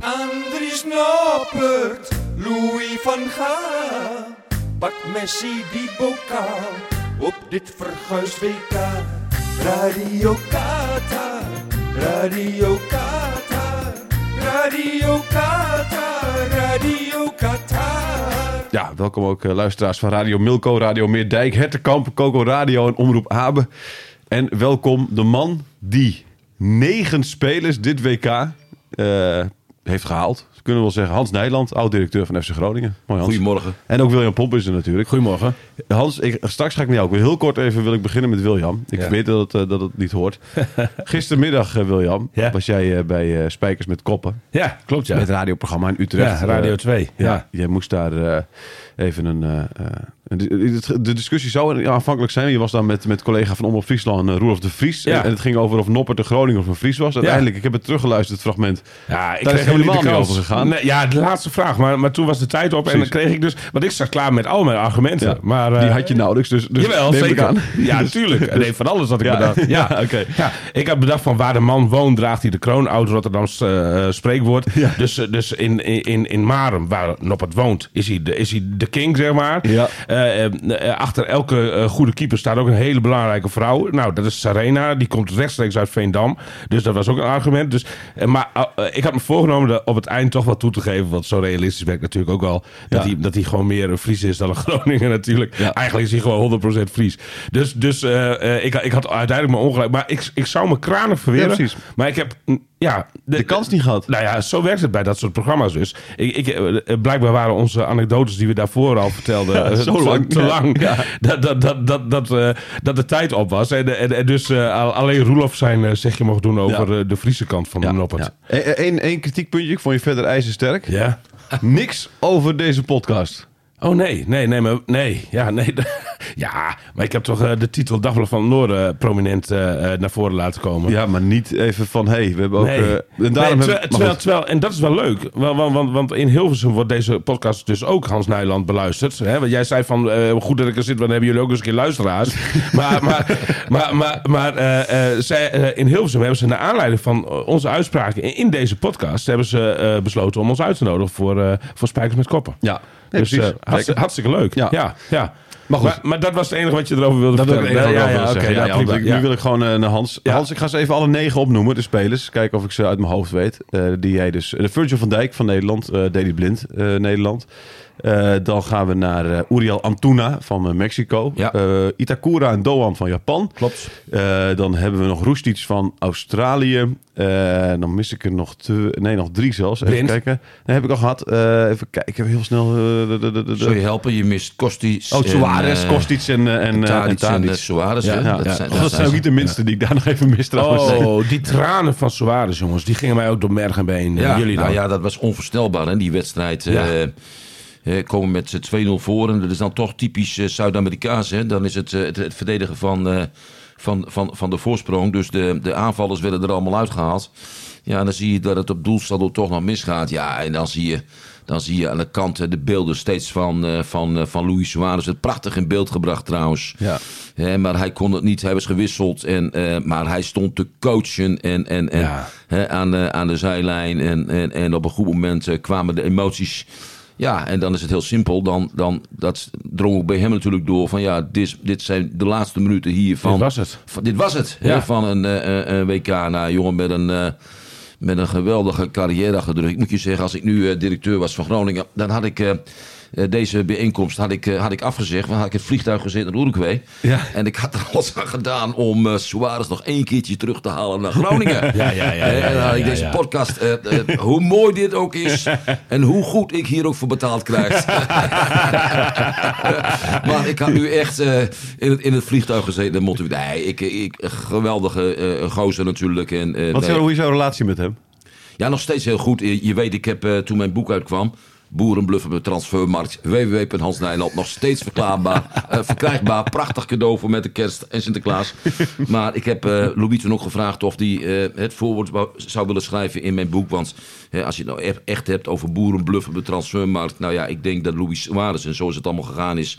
Andries Noppert, Louis van Gaal. Pak Messi die bokaal op dit verguisd WK. Radio Qatar, Radio Qatar, Radio Qatar, Radio Qatar. Ja, welkom ook eh, luisteraars van Radio Milko, Radio Meerdijk, Hertenkamp, Coco Radio en Omroep Abe. En welkom de man die negen spelers dit WK eh, heeft gehaald. Kunnen we wel zeggen. Hans Nijland, oud-directeur van FC Groningen. Mooi Hans. Goedemorgen. En ook William Pomp is er natuurlijk. Goedemorgen. Hans, ik, straks ga ik met jou ook weer heel kort even wil ik beginnen met William. Ik Ja. weet dat het, eh, dat het niet hoort. Gistermiddag, eh, William, Ja. was jij eh, bij Spijkers met Koppen. Ja, klopt ja. Met het radioprogramma in Utrecht. Ja, Radio Eh, 2. ja, Ja. jij moest daar eh, even een... eh, eh, de, discussie zou aanvankelijk zijn. Je was dan met, met collega van Omroep Friesland, uh, Roelof de Vries. Ja. En, het ging over of Noppert de Groningen of een Fries was. Uiteindelijk, ik heb het teruggeluisterd, het fragment. Ja, ik Daar kreeg helemaal niet over gegaan. Nee, ja, de laatste vraag. Maar, maar toen was de tijd op en dan kreeg ik dus... Want ik zat klaar met al mijn argumenten. Ja, Maar, die eh, had je nauwelijks. Dus, dus Jawel, neem ik zeker. aan. Ja, natuurlijk. Nee, van alles had ik bedacht. Ja, oké. Ja, ik had bedacht van waar de man woont, draagt hij de kroon. Oud Rotterdams eh, eh, spreekwoord. Dus, eh, dus in, in, in Marem, waar Noppert woont, is hij de, is hij de king, zeg maar. Ja. Eh, eh, achter elke eh, goede keeper staat ook een hele belangrijke vrouw. Nou, dat is Sarena. Die komt rechtstreeks uit Veendam. Dus dat was ook een argument. Dus, eh, maar eh, ik had me voorgenomen dat op het eind toch wat toe te geven. Want zo realistisch ben ik natuurlijk ook wel. Dat, hij, dat hij gewoon meer een Fries is dan een Groningen natuurlijk. Eigenlijk is hij gewoon 100% Fries. Dus, dus eh, eh, ik, ik had uiteindelijk mijn ongelijk. Maar ik, ik zou me kranig verweren. Maar ik heb... Ja, De kans niet gehad. nou ja, zo werkt het bij dat soort programma's dus. Ik, ik, eh, blijkbaar waren onze anekdotes die we daarvoor al vertelden... Ja, eh, zo te- lang. Te lang. Ja. Dat, dat, dat, dat, dat, eh, dat de tijd op was. En, en, en dus eh, al- alleen Roelof zijn eh, zegje mocht doen over Ja. eh, de Friese kant van de Noppert. Eén één kritiekpuntje. Ik vond je verder ijzersterk. Ja. Niks over deze podcast. Oh nee, nee, nee, maar, nee, ja, nee. Ja, maar ik heb toch eh, de titel Dagblad van het Noorden prominent eh, eh, naar voren laten komen. Ja, maar niet even van... hey, we hebben ook... Eh, en daarom Nee, hebben- terwijl, terwijl, terwijl- en dat is wel leuk. Want, want, want in Hilversum wordt deze podcast dus ook Hans Nijland beluisterd. Hè? Want jij zei van, eh, goed dat ik er zit, want dan hebben jullie ook eens een keer luisteraars. maar maar, maar, maar, maar eh, eh, zij, eh, in Hilversum hebben ze naar aanleiding van eh, onze uitspraken in, in deze podcast... hebben ze eh, besloten om ons uit te nodigen voor, eh, voor Spijkers met Koppen. Ja, nee, dus precies. eh, hartstikke, leuk. Ja. Ja. Maar goed. Maar, maar dat was het enige wat je erover wilde Dat vertellen. Ja, ja, oké, Ja. Nu wil ik gewoon eh, naar Hans. Hans, ik ga ze even alle negen opnoemen, de spelers. Kijken of ik ze uit mijn hoofd weet. Eh, die jij dus... De Virgil van Dijk van Nederland. eh Daley Blind, Nederland. Eh, dan gaan we naar eh, Uriel Antuna van eh, Mexico. Ja. Itakura en Doan van Japan. Klopt. Dan hebben we nog Roestic van Australië. Dan mis ik er nog twee, nee, nog drie zelfs. Even Blind. kijken. Nee, heb ik al gehad. Eh, even kijken, heel snel. Zou je helpen? Je mist Kostic. Oh, Suarez, Kostic en, en, en Tadic en, Suarez. Ja, hè? ja, Dat zijn- dat zijn ook niet de minste die ik daar nog even mis trouwens. Oh, die tranen van Suarez, jongens. Die gingen mij ook door merg en been. Ja, Jullie dan? nou ja, dat was onvoorstelbaar, hè, die wedstrijd. Ja. Eh, komen met z'n 2-0 voor. En dat is dan toch typisch eh, Zuid-Amerikaans. Dan is het, eh, het, het verdedigen van, eh, van, van, van de voorsprong. Dus de, de aanvallers werden er allemaal uitgehaald. Ja, dan zie je dat het op doelsaldo toch nog misgaat. Ja, en dan zie je, dan zie je aan de kant de beelden steeds van, van, van Luis Suarez. Het prachtig in beeld gebracht trouwens. Ja. Maar hij kon het niet, hij was gewisseld. En, maar hij stond te coachen en, en, en, Ja. aan, de, aan de zijlijn. En, en, en op een goed moment kwamen de emoties. Ja, en dan is het heel simpel. Dan, dan, dat drong ook bij hem natuurlijk door. Van ja, dit, dit zijn de laatste minuten hier van... Dit was het. Van, dit was het. Ja. Hè, van een, eh, eh, een WK. Nou, jongen met een... eh, met een geweldige carrière achter de rug. Ik moet je zeggen, als ik nu eh, directeur was van Groningen, dan had ik eh, eh, deze bijeenkomst had ik, eh, had ik afgezegd. Want had ik het vliegtuig gezet naar Uruguay. Ja. En ik had er alles aan gedaan om eh Suarez nog één keertje terug te halen naar Groningen. Ja, ja, ja, En dan had ik deze podcast, eh, eh, hoe mooi dit ook is en hoe goed ik hier ook voor betaald krijg. maar ik had nu echt eh, in, het, in het vliegtuig gezeten. Nee, ik, ik, geweldige eh gozer natuurlijk. En, eh, Wat nee. is jouw relatie met hem? Ja, nog steeds heel goed. Je weet, ik heb eh, toen mijn boek uitkwam... Boerenbluffen de transfermarkt. www.hans Nijland. Nog steeds verklaarbaar, eh, verkrijgbaar. Prachtig cadeau voor met de kerst en Sinterklaas. Maar ik heb eh Louis toen ook gevraagd of hij eh, het voorwoord zou willen schrijven in mijn boek. Want hè, als je het nou e- echt hebt over boerenbluffen de transfermarkt. Nou ja, ik denk dat Louis Suarez en zoals het allemaal gegaan is...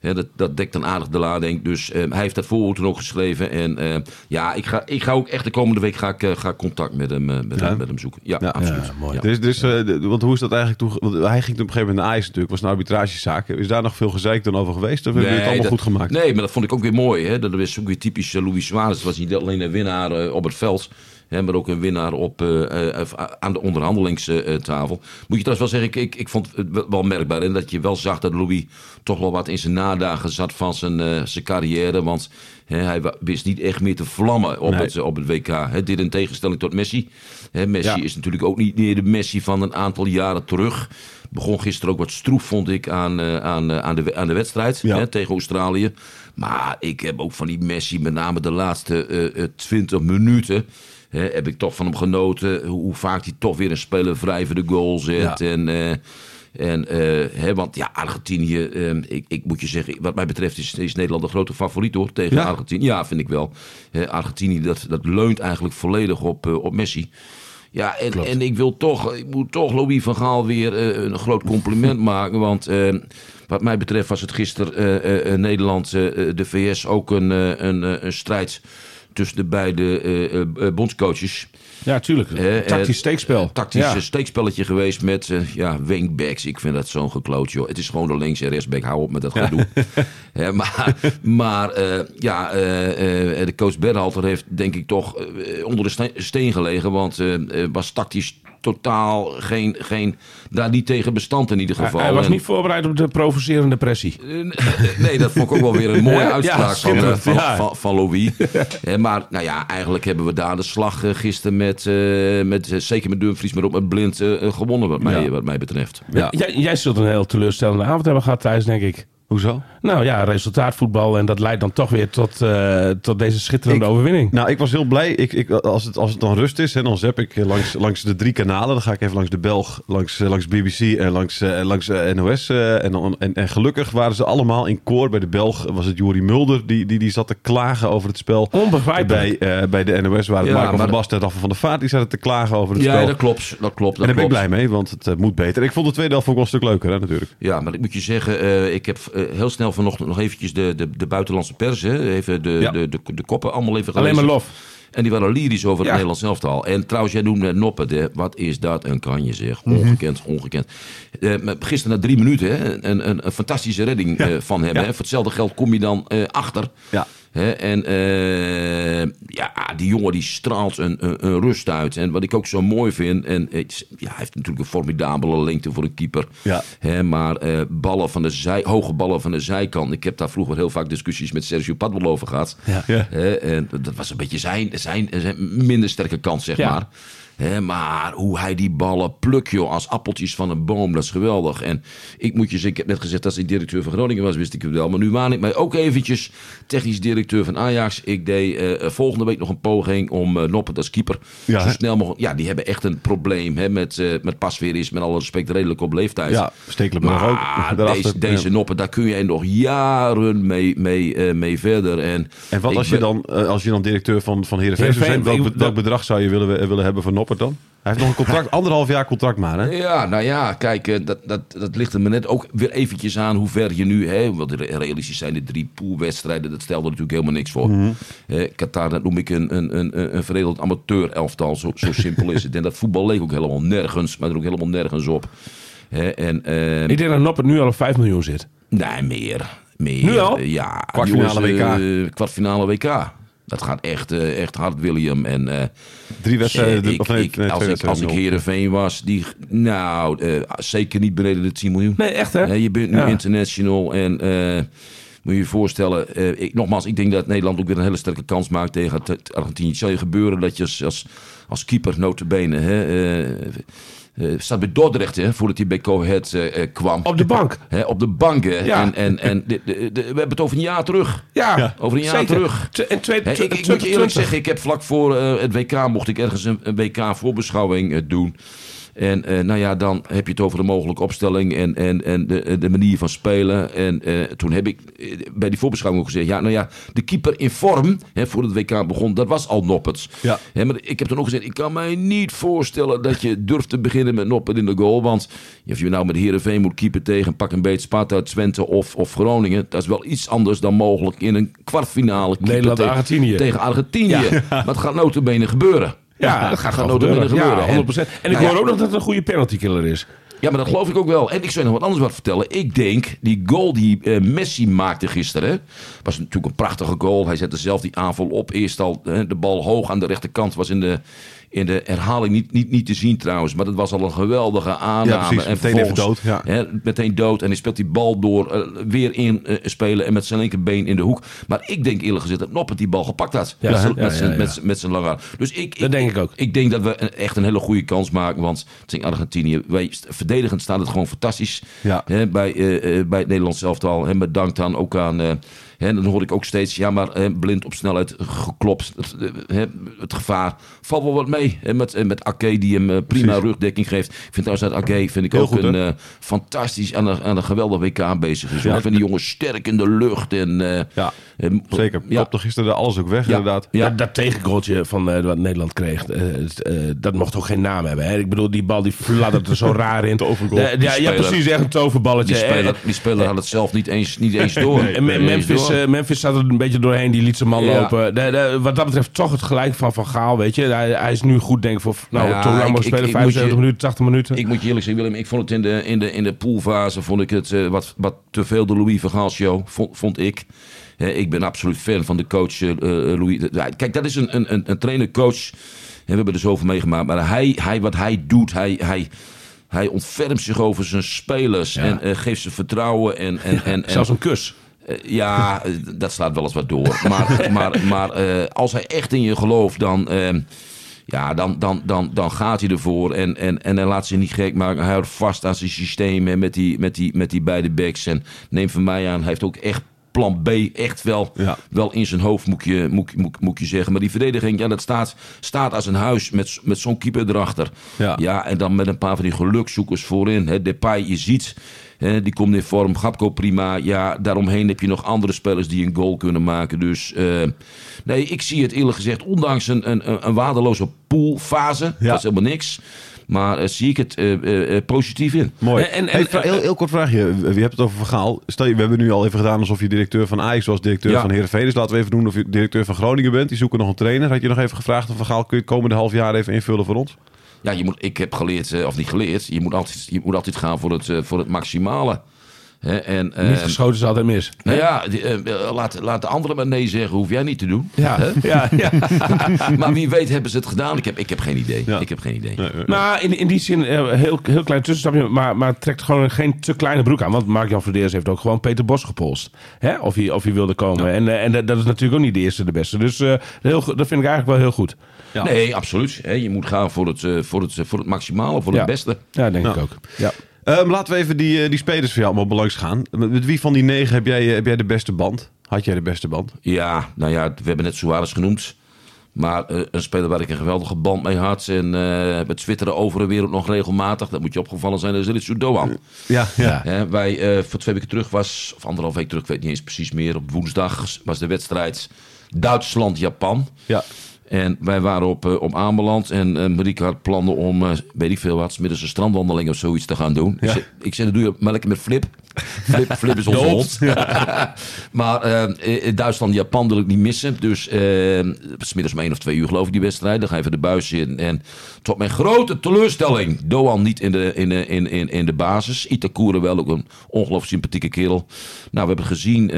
Dat, dat dekt dan aardig de lading. Dus eh, hij heeft dat voorwoord ook geschreven. En eh, ja, ik ga, ik ga ook echt de komende week ga ik, eh, ga contact met hem, eh, met, hem, met hem zoeken. Ja, Ja. absoluut. Ja, mooi. Ja. Dus, dus, eh, want hoe is dat eigenlijk toen? Want hij ging toen op een gegeven moment naar IJs natuurlijk. Was een arbitragezaak. Is daar nog veel gezeik dan over geweest? Of hebben jullie het allemaal dat- goed gemaakt? Nee, maar dat vond ik ook weer mooi. Hè? Dat is ook weer typisch Luis Suarez. Het was niet alleen een winnaar eh, op het veld. Hè, maar ook een winnaar op, eh, eh, aan de onderhandelingstafel. Moet je trouwens wel zeggen, ik, ik, ik vond het wel- merkbaar. En dat je wel zag dat Louis toch wel wat in zijn nadagen zat van zijn, eh, zijn carrière. Want hij wist niet echt meer te vlammen op, Nee. het, op het WK. Dit in tegenstelling tot Messi. Messi Ja. is natuurlijk ook niet meer de Messi van een aantal jaren terug. Begon gisteren ook wat stroef, vond ik, aan, eh, aan, eh, aan, de, aan de wedstrijd Ja. tegen Australië. Maar ik heb ook van die Messi, met name de laatste eh, eh, 20 minuten... Heb ik toch van hem genoten. Hoe, vaak hij toch weer een speler vrij voor de goal zet. Ja. En, eh, en, eh, hè, want ja, Argentinië, eh, ik, ik moet je zeggen, wat mij betreft is, is Nederland de grote favoriet hoor, tegen Ja? Argentinië. Ja, vind ik wel. Hè, Argentinië, dat, dat leunt eigenlijk volledig op, eh, op Messi. Ja, en, en ik wil toch, ik moet toch Louis van Gaal weer eh, een groot compliment maken. Want eh, wat mij betreft was het gisteren eh, eh, eh, Nederland, eh, eh, de VS ook een, eh, een, eh, een strijd tussen de beide eh, bondscoaches. Ja, tuurlijk. Tactisch steekspel. Tactisch Ja. steekspelletje geweest met ja, wingbacks. Ik vind dat zo'n gekloot, joh. Het is gewoon de links- en rechtsback. Hou op met dat gedoe. Maar maar ja, de coach Berhalter heeft denk ik toch onder de ste- steen gelegen. Want was tactisch totaal geen, geen, daar niet tegen bestand in ieder geval. hij was En- niet voorbereid op de provocerende pressie. Nee, dat vond ik ook wel weer een mooie uitspraak van, eh, van, van, van Louis. Eh, maar nou ja, eigenlijk hebben we daar de slag eh, gisteren met, eh, met eh, zeker met Dumfries, maar ook met Blind eh, eh, gewonnen wat mij, wat mij betreft. Ja. Jij, jij zult een heel teleurstellende avond hebben gehad, Thijs, denk ik. Hoezo? Nou ja, resultaatvoetbal. En dat leidt dan toch weer tot, eh, tot deze schitterende Ik- overwinning. Nou, ik was heel blij. Ik, ik, als, het, als het dan rust is, hè, dan zap ik langs, langs de drie kanalen. Dan ga ik even langs de Belg, langs, eh, langs BBC en langs, eh, langs NOS. eh, en, en, en gelukkig waren ze allemaal in koor. Bij de Belg was het Juri Mulder, die, die, die zat te klagen over het spel. Onbegrijpelijk. Bij, eh, bij de NOS waren het Ja, van Basten en Rafa van der Vaart. Die zaten te klagen over het Ja, spel. dat klopt. Dat klopt. en Dat daar ben ik blij mee, want het moet beter. Ik vond de tweede helft ook wel een stuk leuker, hè, natuurlijk. Ja, maar ik moet je zeggen, eh, ik heb heel snel vanochtend nog eventjes de, de, de buitenlandse pers, hè, even de, Ja. de, de, de koppen allemaal even Alleen gelezen. maar lof. En die waren lyrisch over het. Nederlands elftal. En trouwens, jij noemde Noppen. De, wat is dat een kanje zeg. Mhm. Ongekend, ongekend. Eh, maar gisteren na drie minuten hè, een, een, een fantastische redding eh, van hem. Hè. Voor hetzelfde geld kom je dan eh, achter. Ja. Hè, en eh, ja, die jongen die straalt een, een, een rust uit. En wat ik ook zo mooi vind. En het, ja, hij heeft natuurlijk een formidabele lengte voor een keeper. Ja. Hè, maar eh, ballen van de zij, hoge ballen van de zijkant. Ik heb daar vroeger heel vaak discussies met Sergio Padwell over gehad. Ja. En dat was een beetje zijn, zijn, zijn minder sterke kant, zeg Ja. maar. Maar hoe hij die ballen plukt, joh, als appeltjes van een boom, dat is geweldig. En ik moet je zeggen, ik heb net gezegd dat hij directeur van Groningen was, wist ik het wel. Maar nu waan ik mij ook eventjes technisch directeur van Ajax. Ik deed eh, volgende week nog een poging om eh Noppert als keeper Ja, zo snel mogelijk... Ja, die hebben echt een probleem hè, met, eh met pasveer is, met alle respect, redelijk op leeftijd. Ja, Stekelenburg ook. Maar Daarachter, deze, deze ja. noppen, daar kun je nog jaren mee, mee, eh, mee verder. En, En wat als je, dan, eh, als je dan directeur van, van Heerenveen zou Heerenveen, zijn? Welk, bedrag zou je willen, willen hebben voor Dan? Hij heeft nog een contract, anderhalf jaar contract maar, hè? Ja, nou ja, kijk, eh, dat, dat, dat ligt er me net ook weer eventjes aan hoe ver je nu... Hè, want re- realistisch zijn de drie poolwedstrijden, dat stelde natuurlijk helemaal niks voor. Eh, Qatar, dat noem ik een, een, een, een veredeld amateur-elftal, zo, zo simpel is het. En dat voetbal leek ook helemaal nergens, maar er ook helemaal nergens op. Hè, en, eh, Ik denk dat Noppert nu al op 5 miljoen zit. Nee, meer. meer. Nu al? Ja. Kwartfinale jongens, kwartfinale WK. Dat gaat echt, eh, echt hard, William. En, eh, Drie wedstrijden, eh, ik- of nee, ik- nee, als, ik, als ik. Heerenveen was, die, nou, eh, zeker niet beneden de 10 miljoen. Nee, echt hè? Je bent nu Ja. international en eh, moet je je voorstellen, eh, ik, nogmaals, ik denk dat Nederland ook weer een hele sterke kans maakt tegen het- het Argentinië. Het zal je gebeuren dat je als, als, als keeper notabene, hè, eh, eh, staat bij Dordrecht, hè, voordat hij bij Go Ahead eh, eh, kwam. Op de bank. Hè, op de bank. hè. Ja. En, en, en de- de- de- we hebben het over een jaar terug. Ja, Over een jaar zeker. terug. T- En twee, Hè, ik, ik moet je 2020. eerlijk zeggen, ik heb vlak voor het WK mocht ik ergens een, een WK-voorbeschouwing doen. En eh, nou ja, dan heb je het over de mogelijke opstelling en, en, en de, de manier van spelen. En eh, toen heb ik eh, bij die voorbeschouwing ook gezegd... ja, nou ja, de keeper in vorm, hè, voor het WK begon, dat was al Nopperts. Ja. Hè, maar ik heb toen ook gezegd, ik kan mij niet voorstellen dat je durft te beginnen met Noppert in de goal. Want of je nou met Heerenveen moet keeper tegen pak een beetje Sparta, Twente of, of Groningen... dat is wel iets anders dan mogelijk in een kwartfinale keeper Nederland, tegen- Argentinië. tegen Argentinië. Maar het gaat notabene gebeuren. Ja, dat gaat gewoon gebeuren. gebeuren. Ja, 100%. En ik Nou hoor ook nog dat het een goede penaltykiller is. Ja, maar dat geloof ik ook wel. En ik zou je nog wat anders wat vertellen. Ik denk, die goal die eh, Messi maakte gisteren... was natuurlijk een prachtige goal. Hij zette zelf die aanval op. Eerst al de bal hoog aan de rechterkant. Was in de, in de herhaling niet, niet, niet te zien trouwens. Maar dat was al een geweldige aanname. Ja, precies. En Meteen even dood, ja. hè, meteen dood. En hij speelt die bal door eh, weer in eh, spelen. En met zijn linkerbeen in de hoek. Maar ik denk eerlijk gezegd dat Noppert die bal gepakt had. Ja, met, zijn- lange arm. Dus ik, Dat denk ik ook. ik denk dat we echt een hele goede kans maken. Want tegen Argentinië, wij, verdedigend staat het gewoon fantastisch. Ja. Hè, bij, eh, bij het Nederlands elftal. En bedankt dan ook aan... hè, dan hoor ik ook steeds, ja maar eh, blind op snelheid geklopt. Het, eh, hè, het gevaar valt wel wat mee. Hè, met, eh, met Ake die hem eh, prima Precies. rugdekking geeft. Ik vind trouwens dat Ake vind ik Heel ook goed, een eh, fantastisch aan een, aan een geweldig WK bezig is. Ja. Ik vind die jongen sterk in de lucht. En, eh, Ja, zeker. Ja, Kopte gisteren alles ook weg, Ja. inderdaad. Ja. Dat, dat tegengoaltje van eh, wat Nederland kreeg, dat mocht ook geen naam hebben. Hè? Ik bedoel, die bal die fladderde er zo raar in. Tovergoal. Ja, ja, speler- precies, echt een toverballetje. die speler, die speler had het zelf niet eens, niet eens door. En Me- Niet eens Memphis, eh, Memphis zat er een beetje doorheen, die liet zijn man Ja. lopen. De, de- wat dat betreft toch het gelijk van Van Gaal, weet je. Hij, hij is nu goed, denk ik, voor nou, Ja, lang ik- maar ik- spelen, ik moet 75 je- minuten, 80 minuten. Ik moet je eerlijk zeggen, Willem, ik vond het in de, in de, in de poolfase vond ik het eh, wat, wat te veel de Louis van Gaal show, vond, vond ik. Ik ben absoluut fan van de coach eh, Louis. Kijk, dat is een, een, een, een trainer-coach. We hebben er zoveel meegemaakt. Maar hij, hij, wat hij doet, hij, hij, hij ontfermt zich over zijn spelers. En geeft ze vertrouwen. En, en, en, en, Zelfs een kus. Eh, ja, eh, dat slaat wel eens wat door. Maar, maar, maar eh, als hij echt in je gelooft, dan, eh, ja, dan, dan, dan, dan gaat hij ervoor. En, en, en hij laat zich niet gek maken. Hij houdt vast aan zijn systeem en met die, met die, met die beide backs. En neem van mij aan, hij heeft ook echt plan B echt wel, Ja. wel in zijn hoofd, moet je, moet, moet, moet je zeggen. Maar die verdediging, ja, dat staat, staat als een huis met, met zo'n keeper erachter. Ja. ja, en dan met een paar van die gelukzoekers voorin. Hè. Depay, je ziet, die komt in vorm. Gapco prima. Ja, daaromheen heb je nog andere spelers die een goal kunnen maken. Dus eh, nee, ik zie het eerlijk gezegd, ondanks een, een, een- waardeloze poolfase, Ja. dat is helemaal niks. Maar eh, zie ik het eh, positief in. Mooi. En- Hey, heel, heel kort vraagje. Je hebt het over Vergaal. Stel je, we hebben nu al even gedaan alsof je directeur van Ajax was, directeur Ja. van Heerenveen. Dus laten we even doen of je directeur van Groningen bent. Die zoeken nog een trainer. Had je nog even gevraagd of Vergaal kun je het komende half jaar even invullen voor ons? Ja, je moet, ik heb geleerd, eh, of niet geleerd, je moet altijd, je moet altijd gaan voor het, eh, voor het maximale. Hè, en, Niet eh, geschoten is altijd mis. nou ja, die, eh, laat, laat de anderen maar nee zeggen, hoef jij niet te doen. Ja, ja, ja. Maar wie weet hebben ze het gedaan. Ik heb, ik heb geen idee. Ja. Ik heb geen idee. Nou, in, in die zin, eh, heel, heel klein tussenstapje, maar, maar trekt gewoon geen te kleine broek aan. Want Mark-Jan Verdeers heeft ook gewoon Peter Bos gepolst. Hè? Of, hij, of hij wilde komen. En, en dat- is natuurlijk ook niet de eerste de beste. Dus eh, heel, dat vind ik eigenlijk wel heel goed. Ja. Nee, absoluut. Hè, je moet gaan voor het, eh, voor het, voor het maximale, voor Ja. het beste. Ja, denk ik ook. Ja. Ehm, laten we even die, eh, die spelers voor jou allemaal belangs gaan. Met, wie van die negen heb jij, eh, heb jij de beste band? Had jij de beste band? Ja, nou ja, we hebben net Suarez genoemd. Maar eh, een speler waar ik een geweldige band mee had. En eh het twitteren over de wereld nog regelmatig. Dat moet je opgevallen zijn. Dat is Ritsu Doan. Ja, ja. Hè, wij, eh, voor twee weken terug was, of anderhalf week terug, ik weet niet eens precies meer. Op woensdag was de wedstrijd Duitsland-Japan. ja. En wij waren op, eh, op aanbeland. En eh Marieke had plannen om, eh, weet ik veel wat, middels een strandwandeling of zoiets te gaan doen. Ja. Ik, zei, ik zei, dat doe je maar lekker met Flip. Flip, Flip is onze hond. maar Duitsland, Japan wil ik niet missen. Dus eh smiddags om één of twee uur geloof ik die wedstrijd. Dan ga je even de buis in. En tot mijn grote teleurstelling, Doan niet in de, in de, in, in, in de basis. Itakura wel, ook een ongelooflijk sympathieke kerel. Nou, we hebben gezien,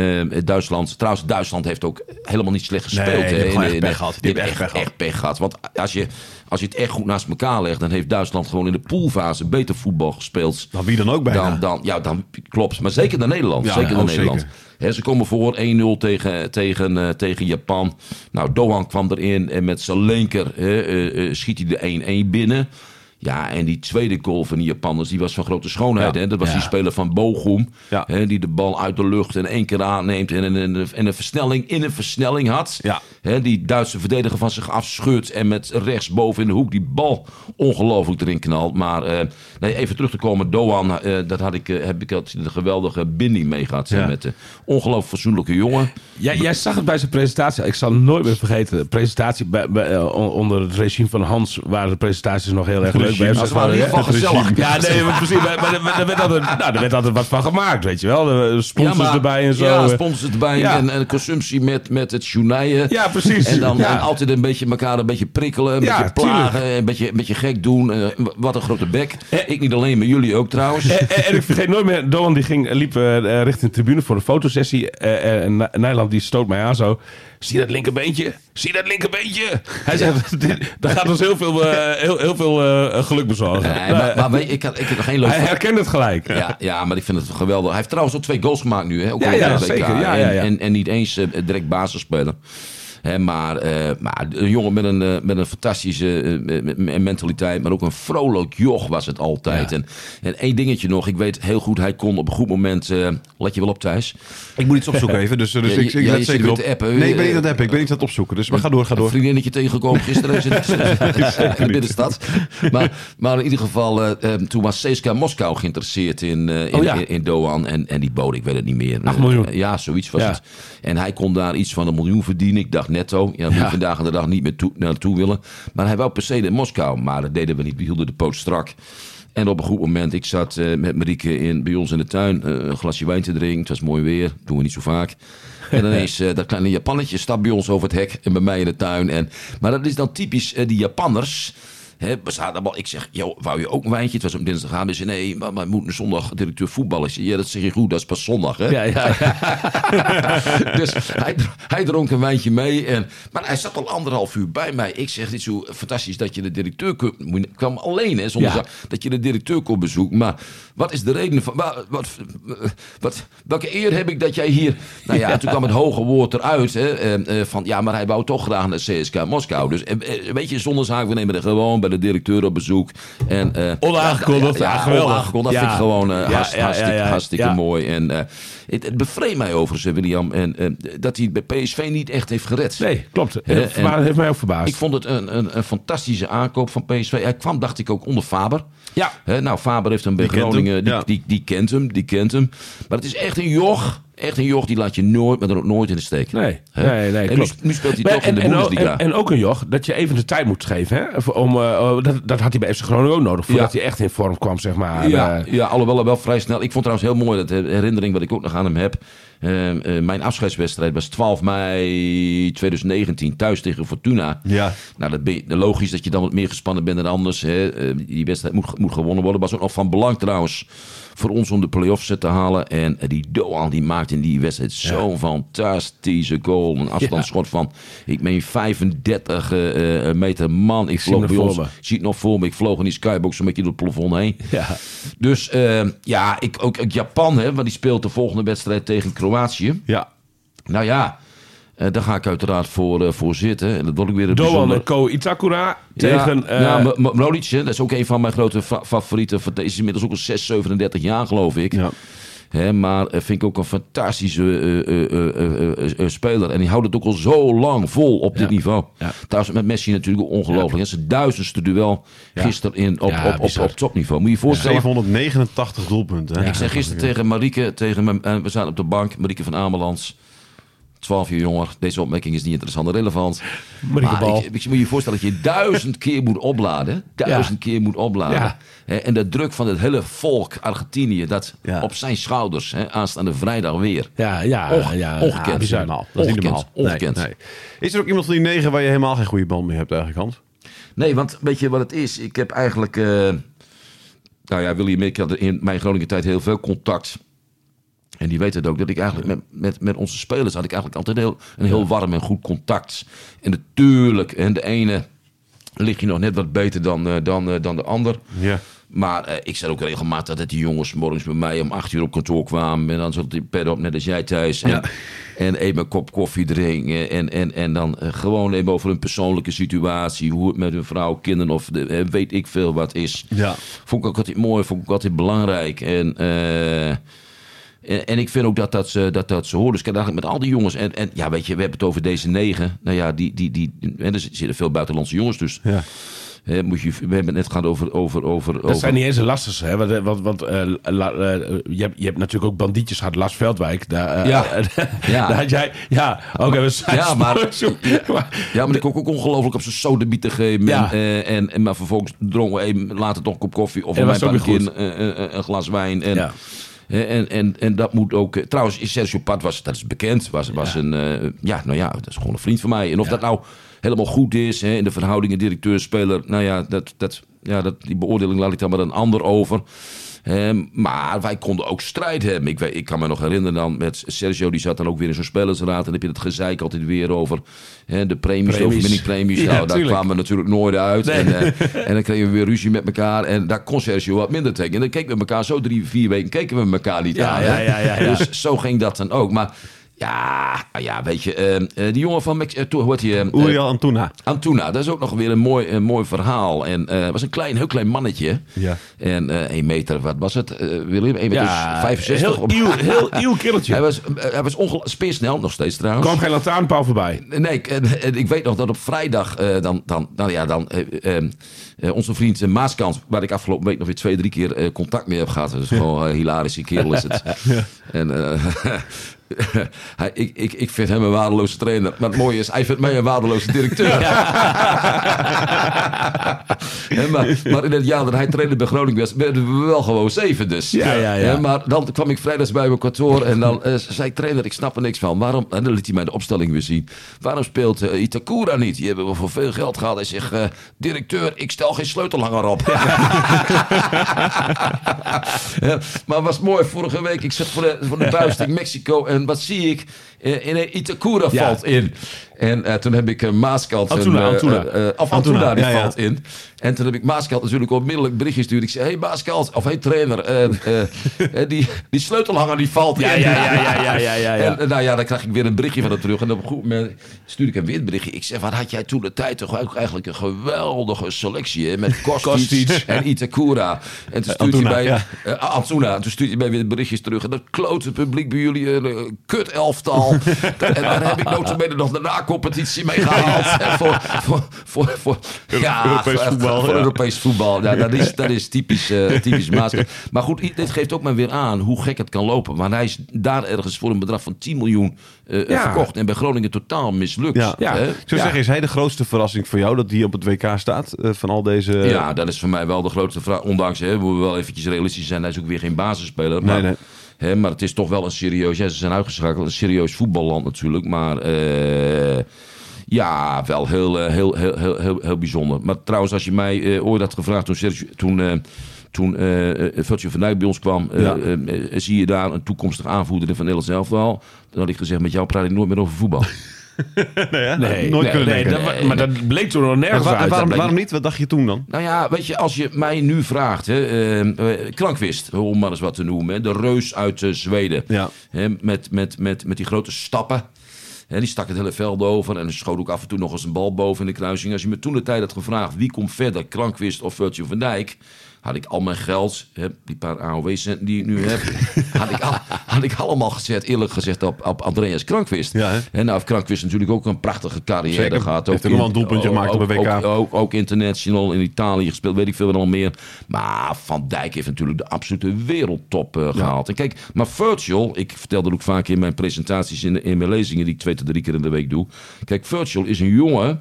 Duitsland... Trouwens, Duitsland heeft ook helemaal niet slecht gespeeld. Nee, die hebben echt pech gehad. Die die hebben hebben echt echt, echt pech gehad. Want als je, als je het echt goed naast elkaar legt... dan heeft Duitsland gewoon in de poolfase beter voetbal gespeeld... Dan wie dan ook bijna. Dan, dan, ja, dan klopt. Maar zeker naar Nederland. Ja, zeker naar oh, Nederland. zeker. Ze komen voor 1-0 tegen, tegen, eh, tegen Japan. Nou, Doan kwam erin en met zijn linker eh, eh, schiet hij de 1-1 binnen. Ja, en die tweede goal van die Japanners, die was van grote schoonheid. Ja. Hè? Dat was Ja. die speler van Bochum. Ja. Hè? Die de bal uit de lucht in één keer aanneemt. En, en, en, en een versnelling in een versnelling had. Ja. Hè? Die Duitse verdediger van zich afschudt. En met rechts boven in de hoek die bal ongelooflijk erin knalt. Maar eh, nee, even terug te komen. Doan, eh, dat had ik, eh, heb ik altijd een geweldige binding mee gehad. Met de ongelooflijk fatsoenlijke jongen. Jij, jij zag het bij zijn presentatie. Ik zal nooit meer vergeten. De presentatie bij, bij, on- onder het regime van Hans waren de presentaties nog heel erg leuk. Bij Maar ze waren in ieder geval gezellig. Ja, nee, maar precies. Maar, maar, maar er, werd altijd, nou, er werd altijd wat van gemaakt, weet je wel. De sponsors Ja, erbij en zo. Ja, eh. sponsors erbij. Ja. En, en consumptie met, met het journaien. Ja, precies. En dan en altijd een beetje elkaar een beetje prikkelen, een Ja, beetje plagen, een beetje, een beetje gek doen. Eh, wat een grote bek. Ik niet alleen, maar jullie ook trouwens. En, en- en ik vergeet nooit meer, Doan die ging, liep eh, richting de tribune voor een fotosessie. eh, eh, en Nijland die stoot mij aan zo. Zie dat linkerbeentje? Zie dat linkerbeentje? Hij zegt, dat gaat ons heel veel, eh, heel, heel veel eh, geluk bezorgen. Nee, maar, maar weet je, ik, had, ik heb nog geen leuk Hij herkent het gelijk. Ja, ja, maar ik vind het geweldig. Hij heeft trouwens al twee goals gemaakt nu. Hè? Ook Ja, zeker. Ja, ja, ja. En, en, en niet eens eh, direct basisspeler. Maar, eh, maar een jongen met een, eh, met een fantastische eh, me- me- mentaliteit. Maar ook een vrolijk joch was het altijd. Ja. En, en één dingetje nog. Ik weet heel goed, hij kon op een goed moment... let je wel op thuis. Ik moet iets opzoeken even, dus, dus Ja, ik, ik ja, let zeker op. appen. Nee, ik ben niet aan het appen. Ik ben niet aan het opzoeken. Dus maar ga door, ga Een door. vriendinnetje tegengekomen gisteren in de, in de binnenstad. Maar, maar in ieder geval, toen was CSKA Moskou geïnteresseerd in, in, Oh ja. in, in Doan. En, en die bood, ik weet het niet meer. Acht Eh, miljoen. ja, zoiets was het. En hij kon daar iets van een miljoen verdienen. Ik dacht netto. Ja, moet je Ja. vandaag aan de dag niet meer toe, naartoe willen. Maar hij wou per se in Moskou. Maar dat deden we niet. We hielden de poot strak. En op een goed moment, ik zat eh, met Marieke in, bij ons in de tuin eh, een glasje wijn te drinken. Het was mooi weer, doen we niet zo vaak. En ineens eh, dat kleine Japannetje stapt bij ons over het hek en bij mij in de tuin. En, maar dat is dan typisch die Japanners. Hè, we zaten allemaal, ik zeg, joh, wou je ook een wijntje? Het was op dinsdagavond. Hij zei, nee, maar, moet een zondag directeur zei, ja, dat zeg je goed, dat is pas zondag. Hè? Ja, ja, dus hij, hij dronk een wijntje mee. En, maar hij zat al anderhalf uur bij mij. Ik zeg, dit is zo fantastisch dat je de directeur Ik kwam alleen, hè, zonder Ja. dat je de directeur kon bezoeken. Maar wat is de reden van... Wat, wat, wat, welke eer heb ik dat jij hier... Nou ja, toen kwam het hoge woord eruit. Hè, eh, van, ja, maar hij wou toch graag naar CSK Moskou. Dus eh, weet je, zonder zaak, we nemen er gewoon bij de directeur op bezoek. En, eh, Onaangekondigd, ja, geweldig. onaangekondigd. Dat Ja. vind ik gewoon eh, Ja, hartst- ja, ja, hartstikke, ja. hartstikke Ja. mooi. En eh, het, het bevreemdt mij overigens, eh, William, en, eh, dat hij het bij PSV niet echt heeft gered. Nee, klopt. En- heeft mij ook verbaasd. Ik vond het een, een, een fantastische aankoop van PSV. Hij kwam, dacht ik, ook onder Faber. Ja. Hè, nou, Faber heeft hem bij Die kent Groningen. hem, Die, ja. die, die kent hem, die kent hem. Maar het is echt een joch. Echt een joch, die laat je nooit, maar dan ook nooit in de steek. Nee, Hè? nee, nee, en nu, klopt. nu speelt hij Maar toch in de Bundesliga. en, en ook een joch, dat je even de tijd moet geven. Hè? Om, eh, dat, dat had hij bij FC Groningen ook nodig. Voordat Ja. hij echt in vorm kwam, zeg maar. Ja, Eh, ja, alhoewel wel vrij snel. Ik vond trouwens heel mooi dat de herinnering wat ik ook nog aan hem heb. Eh, eh, mijn afscheidswedstrijd was 12 mei 2019 thuis tegen Fortuna. Ja. Nou, dat ben je- logisch dat je dan wat meer gespannen bent dan anders. Hè. Eh, die wedstrijd moet, moet gewonnen worden. Was ook nog van belang trouwens voor ons om de play-offs te halen. En die Doan die maakte in die wedstrijd zo'n fantastische goal. Een afstandsschot van, ik meen 35 eh, eh, meter man. Ik vloog bij ons, voor me. ik zie het nog voor me. Ik vloog in die skybox een beetje door het plafond heen. ja. Dus eh, ja, ik, ook, ook Japan, hè, want die speelt de volgende wedstrijd tegen Kroatië. Ja. Nou ja, eh, daar ga ik uiteraard voor, eh, voor zitten. En dat wordt ook weer een Doan bijzonder... en Ko Itakura tegen... ja, eh, ja, Mlodic, hè, dat is ook een van mijn grote fa- favorieten. Van- Deze is inmiddels ook al 6, 37 jaar, geloof ik. Ja. Hè, maar vind ik ook een fantastische eh, eh, eh, eh, eh, eh, speler. En die houdt het ook al zo lang vol op dit Ja. niveau. Ja. Trouwens, met Messi natuurlijk ook ongelooflijk. Het is het duizendste duel gisteren in, op, Ja, op, op, topniveau. Moet je je voorstellen. 789 doelpunten. hè? Ik zei gisteren tegen Marieke, tegen mijn, en we zaten op de bank, Marieke van Amelands. 12 jaar jonger. Deze opmerking is niet interessant en relevant. Maar ik, ik moet je voorstellen dat je duizend keer moet opladen. Duizend keer moet opladen. Ja. Hè, En de druk van het hele volk Argentinië, dat Ja. op zijn schouders, hè, aanstaande vrijdag weer. Ja, ja, Onge- ja. ongekend. ja, normaal. Dat is niet Ongekend, normaal. ongekend. Nee, nee. Is er ook iemand van die negen waar je helemaal geen goede band mee hebt eigenlijk, Hans? Nee, want weet je wat het is? Ik heb eigenlijk... eh nou ja, William, ik had in mijn Groningen tijd heel veel contact. En die weet het ook, dat ik eigenlijk met, met, met onze spelers had ik eigenlijk altijd heel, een heel warm en goed contact. En natuurlijk, en de ene lig je nog net wat beter dan, eh, dan, eh, dan de ander. Ja. Maar eh, ik zei ook regelmatig dat die jongens morgens bij mij om acht uur op kantoor kwamen. En dan zat die pet op, net als jij thuis. En, Ja. en even een kop koffie drinken. En, en, en dan gewoon even over een persoonlijke situatie. Hoe het met hun vrouw, kinderen of de, weet ik veel wat is. Ja. Vond ik ook altijd mooi, vond ik ook altijd belangrijk. En, en, en ik vind ook dat dat ze, dat, dat ze horen. Dus ik heb eigenlijk met al die jongens. En, en ja, weet je, we hebben het over deze negen. Nou ja, die, die, die, en er zitten veel buitenlandse jongens. Dus Ja. hè, moet je, we hebben het net gehad over. over, over, Dat over zijn niet eens de lastigste, hè? Want, want, want eh, la- eh, je, hebt, je hebt natuurlijk ook bandietjes gehad, Lars Veldwijk. Daar, eh, Ja. ja. daar had jij, ja, oké, we zijn Ja, maar- Ja, maar ik kon ook ongelooflijk op zijn sodabieten geven. Ja. En, en, en, maar vervolgens dronken we even later toch een kop koffie. Of ook een, een, een glas wijn. En, Ja. En, en, en, dat moet ook... eh, Trouwens, Sergio Pat was, dat is bekend, was, was een... eh, ja, nou ja, dat is gewoon een vriend van mij. En of dat nou helemaal goed is, hè, in de verhoudingen directeur-speler... Nou ja, dat, dat, ja dat, die beoordeling laat ik dan maar een ander over. Ehm, maar wij konden ook strijd hebben. Ik, ik kan me nog herinneren dan met Sergio, die zat dan ook weer in zo'n spelersraad. En dan heb je het gezeik altijd weer over hè, de premies, Premies. overwinningpremies. Ja, nou, daar kwamen we natuurlijk nooit uit. En, eh, en dan kregen we weer ruzie met elkaar. En daar kon Sergio wat minder tegen. En dan keken we elkaar zo drie, vier weken keken we elkaar niet Ja, aan. ja, hè. ja, ja, ja. Dus zo ging dat dan ook. Maar ja, nou ja weet je, eh, die jongen van Mex eh, heet die? ehm, eh, Uriel Antuna. Antuna, dat is ook nog weer een mooi, een mooi verhaal. En eh was een klein, heel klein mannetje. Ja. En eh 1 meter, wat was het? Eh Willem, 1 meter Ja, 65. heel nieuw, heel killetje. Hij was, eh, hij was speersnel, nog steeds trouwens. kwam geen lantaarnpaal voorbij. Nee, ik, en- en ik weet nog dat op vrijdag eh, dan, dan, nou ja, dan eh, eh, eh, onze vriend eh, Maaskant, waar ik afgelopen week nog weer twee, drie keer eh, contact mee heb gehad. Is gewoon hilarische kerel is het. En eh, hij, ik, ik, ik vind hem een waardeloze trainer. Maar het mooie is, hij vindt mij een waardeloze directeur. Maar, maar in het jaar dat hij trainde bij Groningen was, werden we wel gewoon zeven dus. Ja, ja, ja. Maar dan kwam ik vrijdags bij mijn kantoor en dan eh, zei ik, trainer, ik snap er niks van. Waarom, en dan liet hij mij de opstelling weer zien. Waarom speelt eh, Itakura niet? Die hebben we voor veel geld gehad. Hij zegt, eh, directeur, ik stel geen sleutelhanger op. Maar was mooi, vorige week, ik zat voor de, voor de buis in Mexico en wat zie ik? Eh, in een Itakura Ja. valt in. En eh, toen heb ik uh, Maaskant... Antuna, en, eh, Antuna. eh, eh, of Antuna, die valt in. En toen heb ik Maaskant natuurlijk onmiddellijk bericht gestuurd. Ik zei, hey Maaskant, of hey trainer, eh, eh, eh, die, die sleutelhanger die valt Ja, ja, ja, ja, ja, ja, ja, ja. En nou ja, dan krijg ik weer een berichtje van hem terug. En op een goed moment stuur ik hem weer een berichtje. Ik zeg, wat had jij toen de tijd toch eigenlijk een geweldige selectie hè? Met Kostic, en Itakura. En toen stuurt Antuna, hij ja. eh, Antuna. Toen stuurt hij mij weer berichtjes terug. En dat klote publiek bij jullie, een kut elftal. en daar heb ik notabene nog de na-competitie mee gehaald. voor, voor, voor, voor, ja, Europees voor- voetbal, Voor ja. Europees voetbal. Ja, dat is, dat is typisch, eh typisch. Maar goed, dit geeft ook maar weer aan hoe gek het kan lopen. Want hij is daar ergens voor een bedrag van 10 miljoen eh, Ja. verkocht. En bij Groningen totaal mislukt. Ja. Ja. Ik zou zeggen, is hij de grootste verrassing voor jou dat hij op het WK staat? eh, van al deze... Ja, dat is voor mij wel de grootste vraag. Ondanks, hè, we wel eventjes realistisch zijn. Hij is ook weer geen basisspeler. Maar, Nee, nee. Hè, maar het is toch wel een serieus... Ja, ze zijn uitgeschakeld. Een serieus voetballand natuurlijk. Maar eh, ja, wel heel, eh, heel, heel, heel, heel, heel bijzonder. Maar trouwens, als je mij eh, ooit had gevraagd toen... Sergio- toen eh, toen van Dijk bij ons kwam, Ja. zie je daar een toekomstig aanvoerder van Nederland zelf wel. Dan had ik gezegd, met jou praat ik nooit meer over voetbal. Nee, hè? Nee, nooit nee, kunnen nee, denken. dat, wa- maar dat bleek toen nog En nergens uit. waarom, waarom niet? Wat dacht je toen dan? Nou ja, weet je, als je mij nu vraagt, hè, eh, eh, Krankwist, om maar eens wat te noemen, hè, de reus uit Zweden, Ja. hè, met, met, met, met die grote stappen. Hè, die stak het hele veld over en schoot ook af en toe nog eens een bal boven in de kruising. Als je me toen de tijd had gevraagd wie komt verder, Krankwist of Virgil van Dijk, had ik al mijn geld, hè, die paar AOW-centen die ik nu heb, had, ik al, had ik allemaal gezet, eerlijk gezegd, op, op Andreas Krankwist. Ja, hè? En nou heeft Krankwist natuurlijk ook een prachtige carrière Zeker. gehad. Heeft ook wel in- een doelpuntje ook- gemaakt op een WK. Ook, ook, ook international in Italië gespeeld, weet ik veel wat al meer. Maar Van Dijk heeft natuurlijk de absolute wereldtop eh, gehaald. En kijk, maar Virgil, ik vertel dat ook vaak in mijn presentaties, in, in mijn lezingen die ik twee tot drie keer in de week doe. Kijk, Virgil is een jongen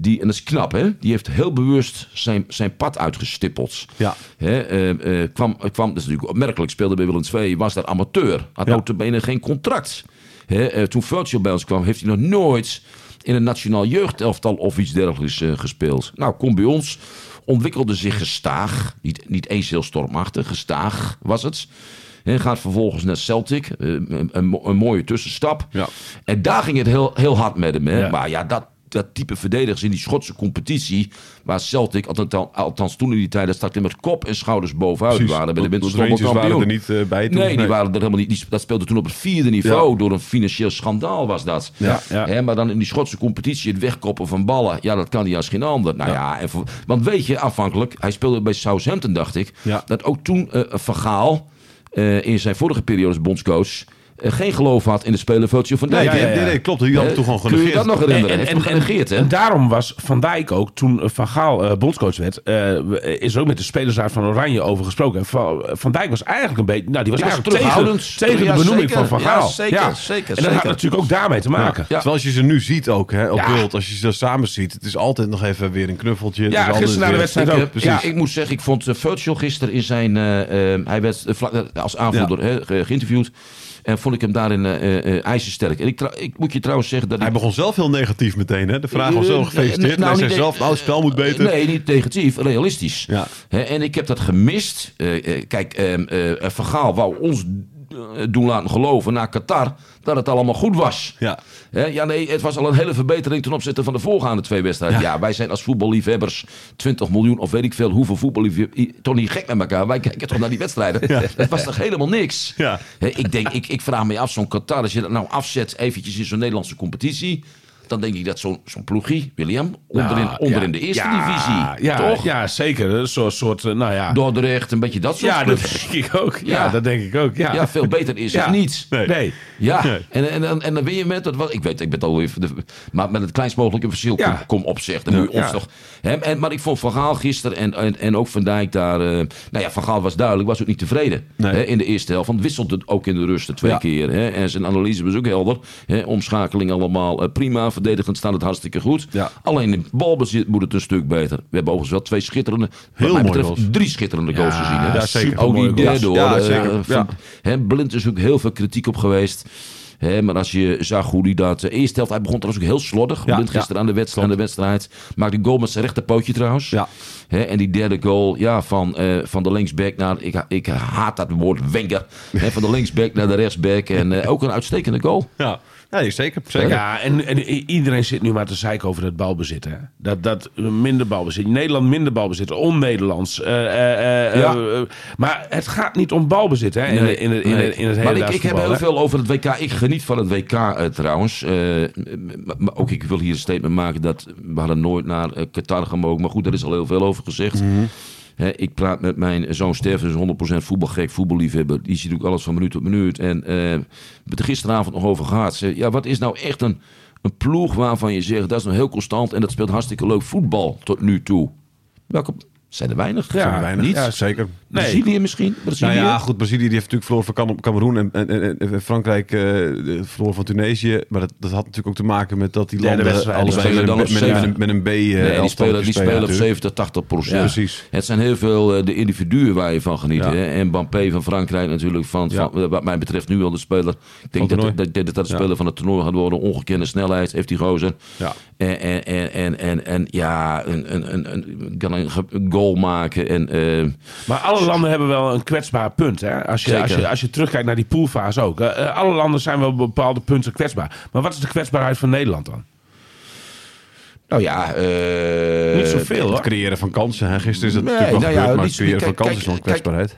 die, en dat is knap hè, die heeft heel bewust zijn, zijn pad uitgestippeld. Ja. Hè, eh, eh, kwam, kwam, dat is natuurlijk opmerkelijk, speelde bij Willem II, was daar amateur. Had Ja. notabene geen contract. Hè, eh, toen Virgil bij ons kwam, heeft hij nog nooit in een nationaal jeugdelftal of iets dergelijks eh, gespeeld. Nou, kom bij ons, ontwikkelde zich gestaag, niet, niet eens heel stormachtig, gestaag was het. Hè, gaat vervolgens naar Celtic, eh, een, een, mo- een mooie tussenstap. Ja. En daar ging het heel, heel hard met hem. Hè. Ja. Maar ja, dat, dat type verdedigers in die Schotse competitie. Waar Celtic, althans, althans toen in die tijd, dat stak er met kop en schouders bovenuit Precies. waren. Bij de winterstop waren er niet, eh, bij toen. Nee, die waren er helemaal niet. Die, dat speelde toen op het vierde niveau. Ja. Door een financieel schandaal was dat. Ja, ja. Hè, maar dan in die Schotse competitie het wegkoppen van ballen. Ja, dat kan hij als geen ander. Nou ja, en voor- want weet je, afhankelijk. Hij speelde bij Southampton, dacht ik. Dat ook toen eh Van Gaal eh, in zijn vorige periode als bondscoach... eh, geen geloof had in de speler Virgil van Nee, Dijk. ja. nee, nee, klopt. Die had hem Eh, toen gewoon Kun je genegeerd. dat nog herinneren? Hij genegeerd, hè? en daarom was Van Dijk ook, toen Van Gaal eh, bondscoach werd, eh, is er ook met de spelersraad van Oranje over gesproken. En Van, Van Dijk was eigenlijk een beetje, nou die was Die was eigenlijk tegen, terughoudend. tegen Ja, de benoeming zeker. van Van Ja, Gaal. zeker, zeker, En dat had natuurlijk ook daarmee te maken. Ja. Terwijl als je ze nu ziet ook, hè, op Ja. beeld, als je ze samen ziet, het is altijd nog even weer een knuffeltje. Het Ja, gisteren na de wedstrijd Ik, ook. eh, ja, ik moet zeggen, ik vond Virgil gisteren in zijn... eh, eh, hij werd eh, eh, als aanvoerder geïnterviewd. En vond ik hem daarin eh, eh, eh, ijzersterk. En ik, ik moet je trouwens zeggen dat Hij ik... begon zelf heel negatief meteen, hè? De vraag was zo gefeliciteerd. nou, hij zei zelf, nou, het spel moet beter. Nee, niet negatief, realistisch. Ja. Hè, en ik heb dat gemist. Kijk, ehm, eh, Van Gaal wou ons doen laten geloven na Qatar dat het allemaal goed was. Ja. Ja, nee, het was al een hele verbetering ten opzichte van de voorgaande twee wedstrijden. Ja, wij zijn als voetballiefhebbers 20 miljoen of weet ik veel hoeveel voetballiefhebbers. Toch niet gek met elkaar. Wij kijken toch naar die wedstrijden. Het was toch helemaal niks. Ja. Ik, denk, ik, ik vraag me af, zo'n Qatar, als je dat nou afzet eventjes in zo'n Nederlandse competitie. Dan denk ik dat zo'n zo'n ploegie, William, onderin, Nou, onderin ja. de eerste Ja, divisie. Ja, toch? ja, zeker. Een soort, soort eh, nou ja. Dordrecht, een beetje dat soort ja, dat denk ik ook. Ja, dat denk ik ook. Ja, Ja, veel beter is het niet. Nee. Nee. Ja, Nee. en, en, en, en dan win je met, dat was, ik weet, ik ben het al even, de- maar met het kleinst mogelijke verschil kom, kom op zeg. Dan moet je ons toch, hè, en, maar ik vond Van Gaal gisteren en, en, en ook Van Dijk daar, eh, nou ja, Van Gaal was duidelijk, was ook niet tevreden Nee. hè, in de eerste helft. Want wisselde het ook in de rust twee Ja. keer. Hè, en zijn analyse was ook helder. Hè, omschakeling allemaal eh, prima, verdedigend staat het hartstikke goed. Ja. Alleen in balbezit moet het een stuk beter. We hebben overigens wel twee schitterende, Heel wat mij betreft goals. drie schitterende goals Ja, gezien. Hè. ja, zeker. Ook die Mooie goals. derde hoor. Ja, eh, zeker. van- Ja. Hè, Blind is ook heel veel kritiek op geweest. Maar als je zag hoe hij dat... De eerste helft, hij begon trouwens ook heel slordig. Ja, Blind gisteren aan, de wedstrijd, aan de wedstrijd. Maakte een goal met zijn rechterpootje trouwens. Ja. En die derde goal ja, van, eh, van de linksback naar... Ik, ik haat dat woord, Wenger. Hè, van de linksback naar de rechtsback. En eh, ook een uitstekende goal. Ja nee, zeker. zeker. Ja, en, en iedereen zit nu maar te zeiken over het balbezit. Hè? Dat, dat minder balbezit. Nederland minder balbezit. On-Nederlands. Eh, eh, eh, Ja. maar het gaat niet om balbezit hè? in, Nee, in, in, in, nee. in het maar hele ik, ik heb heel veel over het WK. Ik geniet van het WK trouwens. Maar ook ik wil hier een statement maken dat we hadden nooit naar Qatar gemogen. Maar goed, daar is al heel veel over gezegd. Ik praat met mijn zoon Steffen, is 100% voetbalgek, voetballiefhebber. Die ziet ook alles van minuut tot minuut. En eh, we hebben het er gisteravond nog over gehad. Ja, wat is nou echt een, een ploeg waarvan je zegt dat is nou heel constant en dat speelt hartstikke leuk voetbal tot nu toe? Welke zijn er weinig? Ja, Zijn er weinig. Niet? Ja, zeker. Nee. Brazilië misschien? Brazilië? Nou ja, goed, Brazilië die heeft natuurlijk verloren van Cam- Cameroen en, en, en, en Frankrijk eh verloren van Tunesië. Maar dat, dat had natuurlijk ook te maken met dat die landen met, spelen dan met, op een- zeven. met een B eh, Nee, die spelen, die spelen op natuurlijk. 70, 80 procent. Ja, precies. Het zijn heel veel eh, de individuen waar je van geniet. Ja. Hè? En Mbappé van Frankrijk natuurlijk. Van, Ja. van, wat mij betreft nu al de speler. Ik denk dat, dat, dat, dat de Ja. speler van het toernooi gaat worden. Ongekende snelheid heeft die gozer. Ja. En, en, en, en, en, en ja, een, een, een, een, een goal maken. En, eh, Maar alle landen hebben wel een kwetsbaar punt. Hè? Als, je, als, je, als je terugkijkt naar die poolfase ook. Eh, alle landen zijn wel op bepaalde punten kwetsbaar. Maar wat is de kwetsbaarheid van Nederland dan? nou ja... eh, Niet zoveel Het hoor. creëren van kansen. Hè. Gisteren is het Nee, natuurlijk wel nou ja, gebeurd, maar niet het creëren van kijk, kansen is kijk, kwetsbaarheid.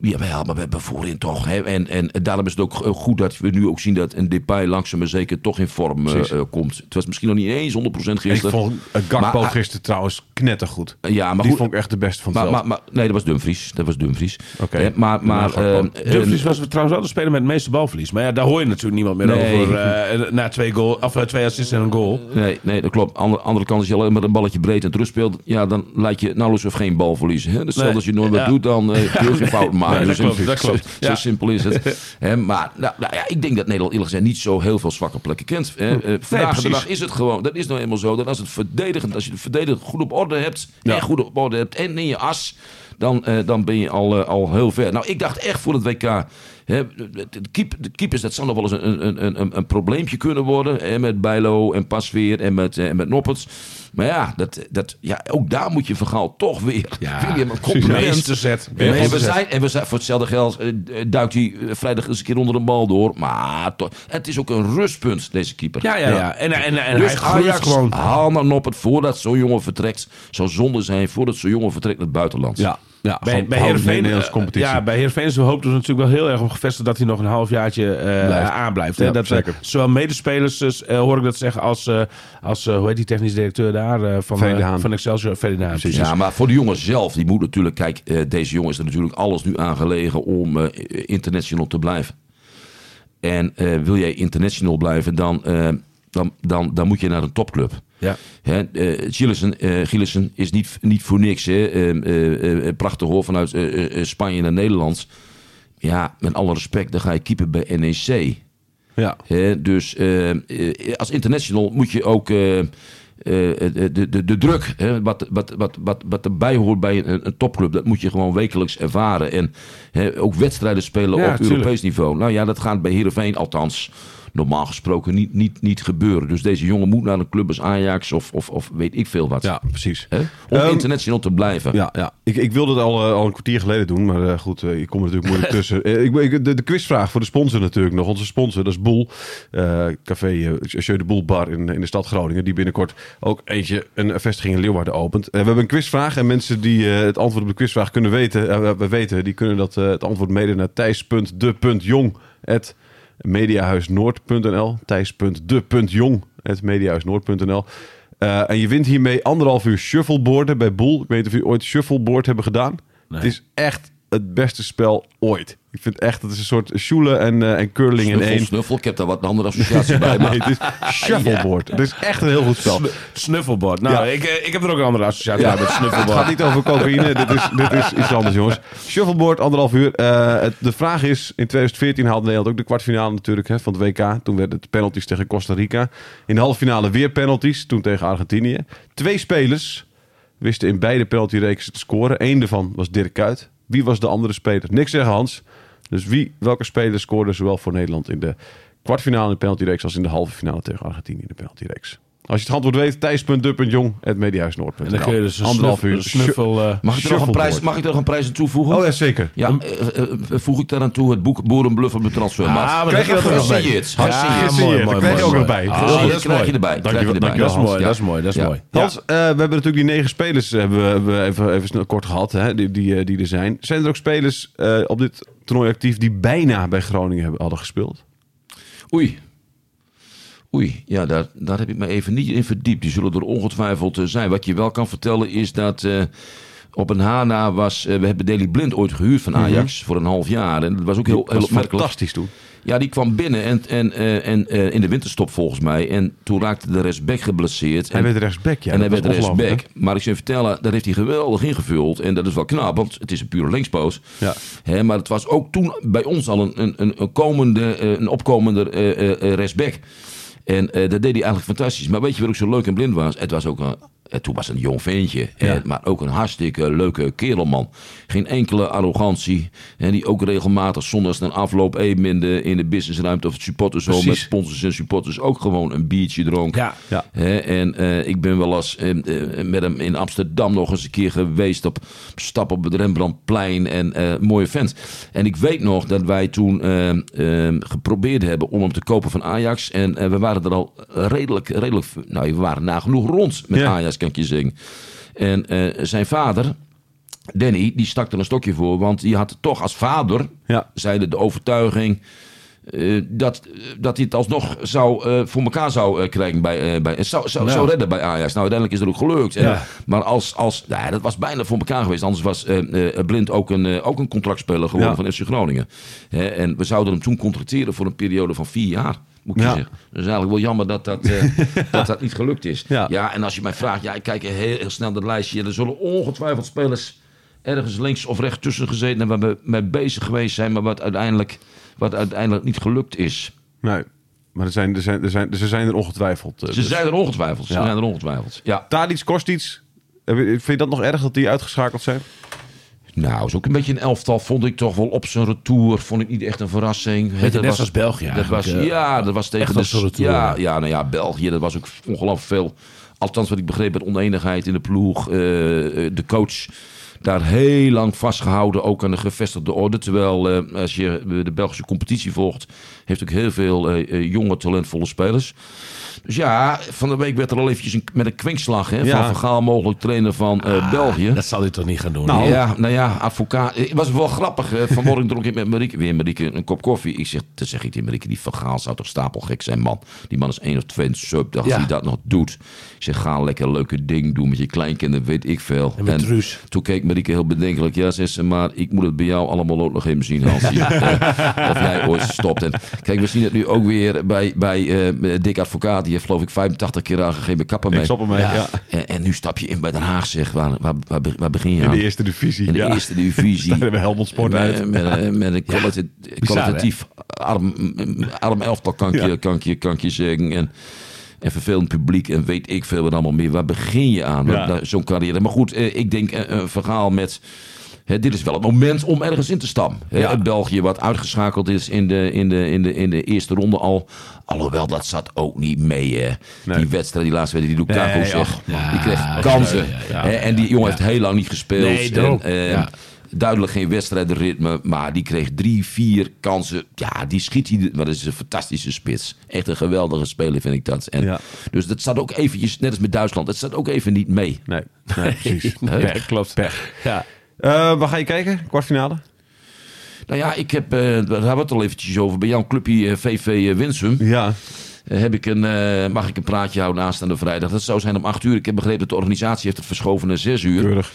Jawel, maar we hebben voorin toch. Hè? En, en daarom is het ook goed dat we nu ook zien dat een Depay langzaam maar zeker toch in vorm komt. Het was misschien nog niet eens 100% En ik gisteren. vond Gakpo Maar- gisteren trouwens knettergoed. ja, maar die goed, vond ik echt de beste van het maar, veld. maar, maar, nee, dat was Dumfries. Dat was Dumfries. Oké. Hè, maar, maar, eh, Dumfries eh, was trouwens wel de speler met het meeste balverlies. Maar ja, daar hoor je natuurlijk niemand meer Nee. over. eh, na twee, goal, of, eh, twee assists en een goal. Nee, nee, dat klopt. Andere, andere kant, als je alleen maar een balletje breed en terug speelt, ja, dan laat je nauwelijks of geen bal verliezen. Hè? Dus Nee, dat je nooit wat ja. doet, dan eh, kun je geen fout maken. Nee, dat Zo klopt, simpel- dat klopt. Zo, Ja. zo simpel is het. Maar nou, nou ja, ik denk dat Nederland eerlijk gezegd niet zo heel veel zwakke plekken kent. Hè? Eh, vandaag de dag is het gewoon, dat is nou eenmaal zo, dat als het verdedigend, als je de verdediging goed op orde hebt, en goed op orde hebt, en in je as, dan, eh, dan ben je al, eh, al heel ver. Nou, ik dacht echt voor het WK, De, de, keep- de keepers, dat zou nog wel eens een, een, een, een, een probleempje kunnen worden. Met Bijlo en Pasveer en met, eh, en met Nopperts. Maar ja, dat, dat, ja, ook daar moet je verhaal toch weer. Ja, William, een de compliment. meeste zet. En we, zijn, en we zijn voor hetzelfde geld eh, duikt hij eh, vrijdag eens een keer onder de bal door. Maar toch, het is ook een rustpunt, deze keeper. Ja, ja, ja. En, en, en Dus hij Ajax, gewoon. haal maar Noppert voordat zo'n jongen vertrekt. Zou zonde zijn voordat zo'n jongen vertrekt naar het buitenland. Ja, ja Bij, gewoon bij de Heerenveen, Nederlandse eh, competitie. ja, bij Heerenveen hoopten ze natuurlijk wel heel erg op gevestigd dat hij nog een halfjaartje eh Blijft. aanblijft. Hè? Dat, eh, zeker. zowel medespelers, dus, eh, hoor ik dat zeggen, als, eh, als hoe heet die technisch directeur daar eh, van, van Excelsior, precies. Ja, maar voor de jongen zelf, die moet natuurlijk... Kijk, eh, deze jongen is er natuurlijk alles nu aangelegen om eh, international te blijven. En eh, wil jij international blijven, dan, eh, dan, dan, dan moet je naar een topclub. Ja. Gillissen is niet, niet voor niks. Hè. Eh, prachtig hoor, vanuit Spanje naar Nederland. Ja, met alle respect, dan ga je keeper bij NEC. Ja. Hè, dus eh, eh, als international moet je ook de, de, de, druk, hè, wat, wat, wat, wat, wat erbij hoort bij een, een topclub, dat moet je gewoon wekelijks ervaren. En hè, ook wedstrijden spelen Ja, op tuurlijk. Europees niveau. Nou ja, dat gaat bij Heerenveen althans normaal gesproken niet, niet, niet gebeuren. Dus deze jongen moet naar een club als Ajax of, of, of weet ik veel wat. ja, precies. Hè, om Ehm, international te blijven. Ja, ja. Ik, ik wilde het al, eh, al een kwartier geleden doen, maar eh, goed, eh, je komt er natuurlijk moeilijk tussen. Ik, ik, de, de quizvraag voor de sponsor natuurlijk nog. Onze sponsor, dat is Boel. eh, café uh, Jeu de Boel Bar in, in de stad Groningen. Die binnenkort ook eentje, een vestiging in Leeuwarden opent. Eh, we hebben een quizvraag en mensen die eh, het antwoord op de quizvraag kunnen weten, we weten, die kunnen dat, eh, het antwoord mede naar thijs.de.jong mediahuisnoord.nl thijs.de.jong mediahuisnoord.nl Eh, en je wint hiermee anderhalf uur shuffleboarden bij Boel. Ik weet niet of jullie ooit shuffleboard hebben gedaan. Nee. Het is echt het beste spel ooit. Ik vind echt, het is een soort shoelen en, eh, en curling in één. snuffel. Ik heb daar wat een andere associatie bij. Nee, Maar het is shuffleboard. Het is echt een heel goed spel. Snuffelbord. Nou, Ja. ik, eh, ik heb er ook een andere associatie bij met Het snuffelbord. gaat niet over cocaïne. dit, is, dit is iets anders, jongens. Shuffleboard, anderhalf uur. Eh, het- de vraag is, in 2014 haalde Nederland ook de kwartfinale natuurlijk hè, van het WK. Toen werden het penalties tegen Costa Rica. In de halve finale weer penalties, toen tegen Argentinië. Twee spelers wisten in beide penaltyreeksen te scoren. Eén daarvan was Dirk Kuyt. Wie was de andere speler? Niks zeggen, Hans. Dus wie, welke speler scoorde zowel voor Nederland in de kwartfinale in de penaltyreeks... als in de halve finale tegen Argentinië in de penaltyreeks? Als je het antwoord weet, thijs.dup.jong, het mediahuisnoord.nl. En dan kun je dus een Anderhalf uur. snuffel... eh, mag, ik er nog een prijs, mag ik er nog een prijs aan toevoegen? Oh ja, zeker. Ja, eh, eh, voeg ik daaraan toe het boek Boerenbluff op de transfermarkt. Ah, maar Krijg je dat er nog bij? Gesigneerd. Ja, mooi, Dat krijg je mooi, ook nog mooi. bij. Ah, Gesigneerd dat is krijg mooi. je erbij. Dat is mooi, dat is mooi, dat is Ja. mooi. Hans, eh, we hebben natuurlijk die negen spelers hebben we, hebben we even, even snel kort gehad, hè, die, die, die er zijn. Zijn er ook spelers eh, op dit toernooi actief die bijna bij Groningen hebben, hadden gespeeld? Oei. Oei, ja, daar, daar heb ik me even niet in verdiept. Die zullen er ongetwijfeld eh, zijn. Wat je wel kan vertellen is dat eh, op een Hana was... eh, we hebben Daley Blind ooit gehuurd van Ajax voor een half jaar. En dat was ook heel, heel opmerkelijk. fantastisch toen. Ja, die kwam binnen en, en, en, in de winterstop volgens mij. En toen raakte de rechtsback geblesseerd. Hij en, werd rechtsback, ja. en hij werd rechtsback. Maar ik zou je vertellen, daar heeft hij geweldig ingevuld. En dat is wel knap, want het is een pure linkspoot. Ja. Hè, maar het was ook toen bij ons al een, een, een, komende, een opkomende eh, rechtsback. En eh, dat deed hij eigenlijk fantastisch. Maar weet je wat ook zo leuk en blind was? Het was ook een, toen was een jong ventje. Ja. Eh, maar ook een hartstikke leuke kerelman. Geen enkele arrogantie. En die ook regelmatig zondags na afloop even in de, in de businessruimte of het supportershome met sponsors en supporters ook gewoon een biertje dronk. Ja. En eh, ik ben wel eens eh, eh, met hem in Amsterdam nog eens een keer geweest op stap op het Rembrandtplein en eh, mooie vent. En ik weet nog dat wij toen eh, eh, geprobeerd hebben om hem te kopen van Ajax. En eh, we waren er al redelijk, redelijk, nou we waren nagenoeg rond met Ja. Ajax kan ik je zeggen. En eh, zijn vader, Danny, die stak er een stokje voor, want die had toch als vader, Ja. zeide de overtuiging eh, dat, dat hij het alsnog zou, eh, voor elkaar zou eh, krijgen bij, eh, bij zou, zou, zou redden bij Ajax. Nou, uiteindelijk is dat ook gelukt. En- Ja. Maar als, als nou ja, dat was bijna voor elkaar geweest. Anders was eh, eh, Blind ook een, eh, ook een contractspeler geworden Ja. van FC Groningen. En we zouden hem toen contracteren voor een periode van vier jaar. Moet ik je Ja. zeggen. Dus eigenlijk wel jammer dat dat, eh, dat, dat niet gelukt is. Ja. en als je mij vraagt, ja, ik kijk heel, heel snel dat lijstje. Er zullen ongetwijfeld spelers ergens links of rechts tussen gezeten hebben waar we mee bezig geweest zijn, maar wat uiteindelijk, wat uiteindelijk niet gelukt is. Nee, maar er zijn, er zijn, er zijn, ze zijn er ongetwijfeld. eh, Ze dus. zijn er ongetwijfeld. Ze Ja. zijn er ongetwijfeld. Ja. Tadic, Kostic, heb je- vind je dat nog erg dat die uitgeschakeld zijn? Nou, is ook een beetje een elftal. Vond ik toch wel op zijn retour. Vond ik niet echt een verrassing. Hè, net zoals België Dat was, eh, ja, dat was tegen de... als retour, ja, ja. ja, nou ja, België. Dat was ook ongelooflijk veel. Althans, wat ik begreep, met oneenigheid in de ploeg. eh, eh, de coach daar heel lang vastgehouden, ook aan de gevestigde orde. Terwijl, eh, als je de Belgische competitie volgt, heeft ook heel veel eh, eh, jonge, talentvolle spelers. Dus ja, van de week werd er al eventjes een, met een kwinkslag hè, Ja. van Vergaal mogelijk trainer van eh, België. Dat zal hij toch niet gaan doen? Nou, Ja, nou ja, advocaat. Het was wel grappig. eh, Vanmorgen dronk ik met Marieke, weer Marieke, een kop koffie. Ik zeg, dan zeg ik tegen Marieke, die vergaal zou toch stapelgek zijn, man. Die man is één of twee sub, dat Ja. hij dat nog doet. Ik zeg, ga lekker leuke ding doen met je kleinkinderen, weet ik veel. En met Truus. toen keek Marieke heel bedenkelijk. Ja, zegt ze, maar ik moet het bij jou allemaal ook nog even zien, Hansie. Eh, of jij ooit stopt. En kijk, we zien het nu ook weer bij, bij eh, Dick Advocaat. Die heeft geloof ik 85 keer aangegeven kappen mee. Ik stop ermee, ja. En, en nu stap je in bij Den Haag, zeg. Waar, waar, waar, waar begin je In de eerste divisie. In de ja. eerste divisie. Daar hebben Helmond Sport met, uit. Met, eh, met een kwalita- kwalitatief arm, arm elftal, kan ik, Ja. je, kan, ik je, kan ik je zeggen. En, en vervelend publiek en weet ik veel wat allemaal meer. Waar begin je aan? Ja. Zo'n carrière. Maar goed, eh, ik denk eh, een verhaal met... Hè, dit is wel het moment om ergens in te stammen. Ja. België wat uitgeschakeld is in de, in, de, in, de, in de eerste ronde al. Alhoewel, dat zat ook niet mee. hè. Nee. Die wedstrijd, die laatste wedstrijd, die Lukaku Nee, zegt. ja, die kreeg kansen. ja, en die jongen heeft heel lang niet gespeeld. Nee. En. Duidelijk geen wedstrijdritme, maar die kreeg drie, vier kansen. Ja, die schiet hij. Maar dat is een fantastische spits. Echt een geweldige speler, vind ik dat. En Ja. Dus dat staat ook eventjes, net als met Duitsland, het staat ook even niet mee. Nee, nee precies. Nee. Pech. klopt. Pech. Ja. Eh, waar ga je kijken? Kwartfinale? Nou ja, ik heb, eh, daar hebben we het al eventjes over, bij jouw clubje eh, VV Winsum. Ja. eh, heb ik een, eh, mag ik een praatje houden aanstaande vrijdag. Dat zou zijn om 8 uur. Ik heb begrepen dat de organisatie heeft het verschoven naar 6 uur. Keurig.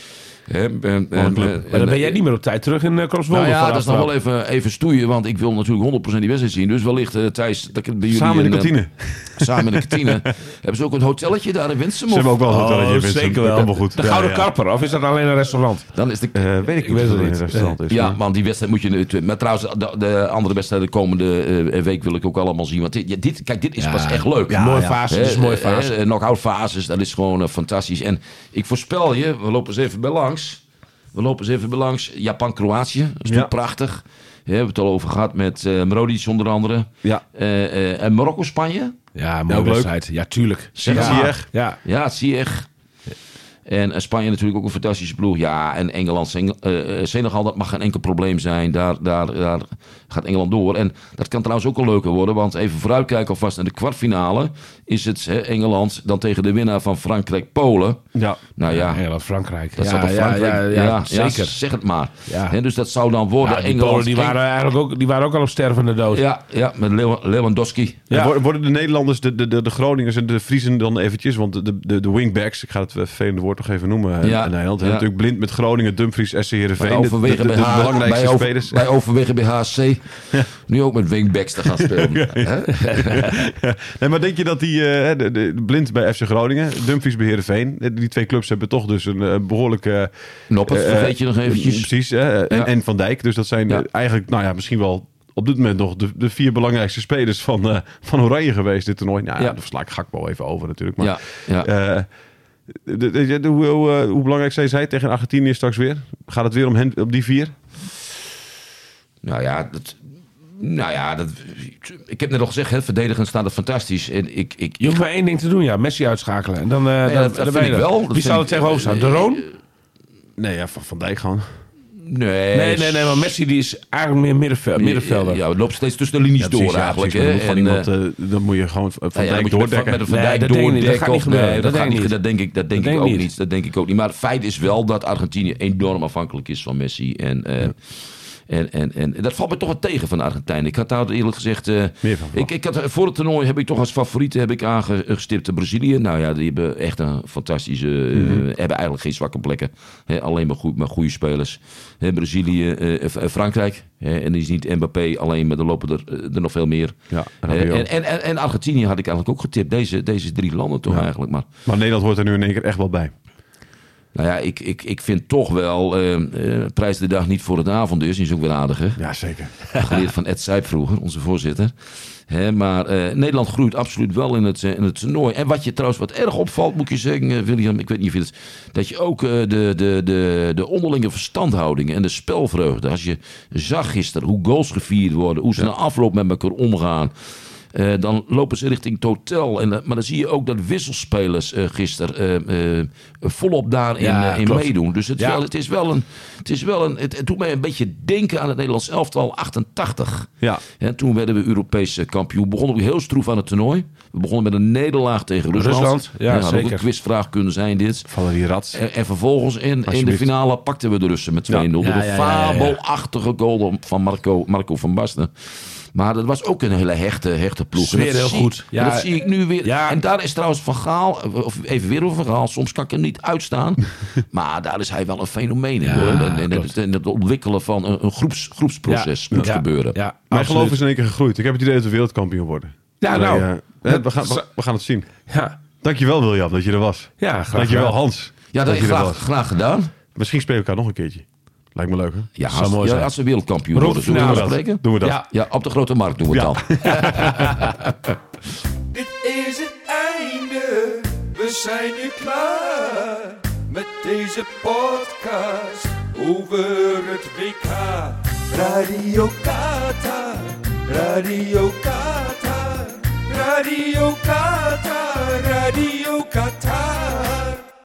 Hè, en- en- een club. en- Maar dan ben jij niet meer op tijd terug in uh, Nou ja, dat is nog wel even, even stoeien, want ik wil natuurlijk 100% die wedstrijd zien. Dus wellicht, eh Thijs, dat ik het bij jullie... Samen in de eh, kantine. samen in de kantine. Hebben ze ook een hotelletje daar in Winsum? Ze hebben ook wel een hotelletje in Oh, Winsum. zeker Dat wel. wel goed. De Ja, Gouden ja. Karper, of is dat alleen een restaurant? Dan is de... Eh, weet ik niet weet het niet. een restaurant is. ja, man, die wedstrijd moet je nu... Maar trouwens, de, de andere wedstrijden de komende eh, week wil ik ook allemaal zien. Want dit, ja, dit, kijk, dit is Ja. pas echt leuk. Ja, mooie ja. fase, is mooie eh, fase. eh, Knock-out fases, dat is gewoon eh, fantastisch. En ik voorspel je, we lopen eens even bij langs. We lopen eens even langs. Japan-Kroatië, dat is Ja. prachtig. Hè, we hebben het al over gehad met eh Mrodic onder andere. Ja. Eh, eh, en Marokko-Spanje. Ja, mooie leuk. wedstrijd. Ja, tuurlijk. Zie- ja. Ja. Ja, het zie je echt. En eh, Spanje natuurlijk ook een fantastische ploeg. Ja, en Engeland, eh, eh, Senegal, dat mag geen enkel probleem zijn. Daar, daar, daar gaat Engeland door. En dat kan trouwens ook al leuker worden. Want even vooruitkijken alvast naar de kwartfinale. Is het hè, Engeland dan tegen de winnaar van Frankrijk-Polen. Ja. Nou ja, Engeland, Frankrijk. dat ja, zou toch ja, Frankrijk... Ja, ja, zeker. zeg het maar. Ja. Hè, dus dat zou dan worden Ja, die Engeland... Polen die waren eigenlijk ook, die waren ook al op stervende dood. Ja, ja, met Lew- Lewandowski. En Ja. worden- Worden de Nederlanders, de, de, de, de Groningers en de Friesen dan eventjes, want de, de, de wingbacks, ik ga het vervelende woord nog even noemen, Ja. in Nederland, Ja. natuurlijk blind met Groningen, Dumfries, SC Heerenveen, de, de, de, overwegen, de bij, H- belangrijkste over- spelers. wij overwegen bij HSC nu ook met wingbacks te gaan spelen. Nee, maar denk je dat die eh, de, de, blind bij FC Groningen, Dumfries bij Heerenveen, die twee clubs hebben toch dus een eh, behoorlijke... Noppert, eh, vergeet je nog eventjes. Precies, en, en Van Dijk. Dus dat zijn eigenlijk, nou ja, misschien wel op dit moment nog de, de vier belangrijkste spelers van, eh, van Oranje geweest dit toernooi. Nou ja, Ja. daar sla ik Gakpo even over natuurlijk. Maar, Ja, ja. De, de, de- hoe, hoe, eh, hoe belangrijk zijn zij tegen Argentinië straks weer? Gaat het weer om hen, op die vier? Nou ja, dat, nou ja dat, ik heb net al gezegd, hè, verdedigend staat het fantastisch. En ik, ik, Je hoeft maar één ding te doen, ja. Messi uitschakelen. En dan, eh Nee, dan, dat- dat dan vind ik wel. Dat Wie zou ik- tegenover staan? De Roon? Nee, ja, van, van Dijk gewoon. Nee, Nee, nee, nee. Maar Messi die is eigenlijk meer middenvel, middenvelder. Ja, het loopt steeds tussen de linies Ja, door precies, ja, eigenlijk. hè. dan En, eh, iemand, eh, dan moet je gewoon van ja, Dijk moet je met- doordekken. Met een Van Nee, Dijk dat denk ik niet. Dat doordekken gaat niet nee, dat gaat niet. Dat denk ik, dat denk Dat ik denk ook niet. Dat denk ik ook niet. Maar het feit is wel dat Argentinië enorm afhankelijk is van Messi. En, eh, en, en, en dat valt me toch wat tegen van Argentijnen. Ik had daar eerlijk gezegd... eh, Meer van ik, ik had, voor het toernooi heb ik toch als favoriete heb ik aangestipt de Brazilië. Nou ja, die hebben echt een fantastische... eh, Mhm. hebben eigenlijk geen zwakke plekken. Alleen maar, goed, maar goede spelers. Hè, Brazilië, eh, eh, Frankrijk. En die is niet Mbappé alleen, maar er lopen er, eh, er nog veel meer. Ja, Eh, en, en, en, en Argentinië had ik eigenlijk ook getipt. Deze, deze drie landen toch Ja. eigenlijk. Maar Maar Nederland hoort er nu in één keer echt wel bij. Nou ja, ik, ik, ik vind toch wel, eh, eh, prijs de dag niet voor het avond dus. Die is ook weer aardig, hè? Ja, zeker. Geleerd van Ed Sijp vroeger, onze voorzitter. Hè, maar eh, Nederland groeit absoluut wel in het, in het toernooi. En wat je trouwens wat erg opvalt, moet je zeggen, William, ik weet niet of je het... Dat je ook de, de, de, de onderlinge verstandhoudingen en de spelvreugde... Als je zag gisteren hoe goals gevierd worden, hoe ze na afloop met elkaar omgaan... Eh, dan lopen ze richting het hotel. En, eh, maar dan zie je ook dat wisselspelers eh gisteren volop daarin Ja, in meedoen. Dus het, Ja. wel, het is wel een. Het, is wel een het, het doet mij een beetje denken aan het Nederlands elftal 88. Ja. En toen werden we Europees eh, kampioen. Begonnen we heel stroef aan het toernooi. We begonnen met een nederlaag tegen Rusland. Rusland, ja, had ook zeker. een quizvraag kunnen zijn dit. Valerie Rats. En, en vervolgens in, in de finale pakten we de Russen met 2-0. Ja. Door Ja, een ja, ja, ja, ja. fabelachtige goal van Marco, Marco van Basten. Maar dat was ook een hele hechte, hechte ploeg. Sfeer heel zie- goed. Ja. dat zie ik nu weer. Ja. En daar is trouwens Van Gaal, of even weer over Van Gaal. Soms kan ik hem niet uitstaan. maar daar is hij wel een fenomeen in. Ja. En, het, en het ontwikkelen van een, een groeps, groepsproces moet Ja. gebeuren. Ja, Mijn geloof is in één keer gegroeid. Ik heb het idee dat we wereldkampioen worden. Ja, Wij, nou. eh, we, gaan, we, we gaan het zien. Ja, Dankjewel William dat je er was. ja graag Dankjewel gedaan. Hans. Ja, dat je is er graag, graag gedaan. Misschien spelen we elkaar nog een keertje. Lijkt me leuk hè? Ja, als, mooi ja, als we wereldkampioen Rond worden, de zullen we afspreken? Doen we dat. Ja. Ja, op de grote markt doen we het Ja. dan. Dit is het einde, we zijn nu klaar met deze podcast over het WK. Radio Qatar, Radio Qatar, Radio Qatar, Radio Qatar.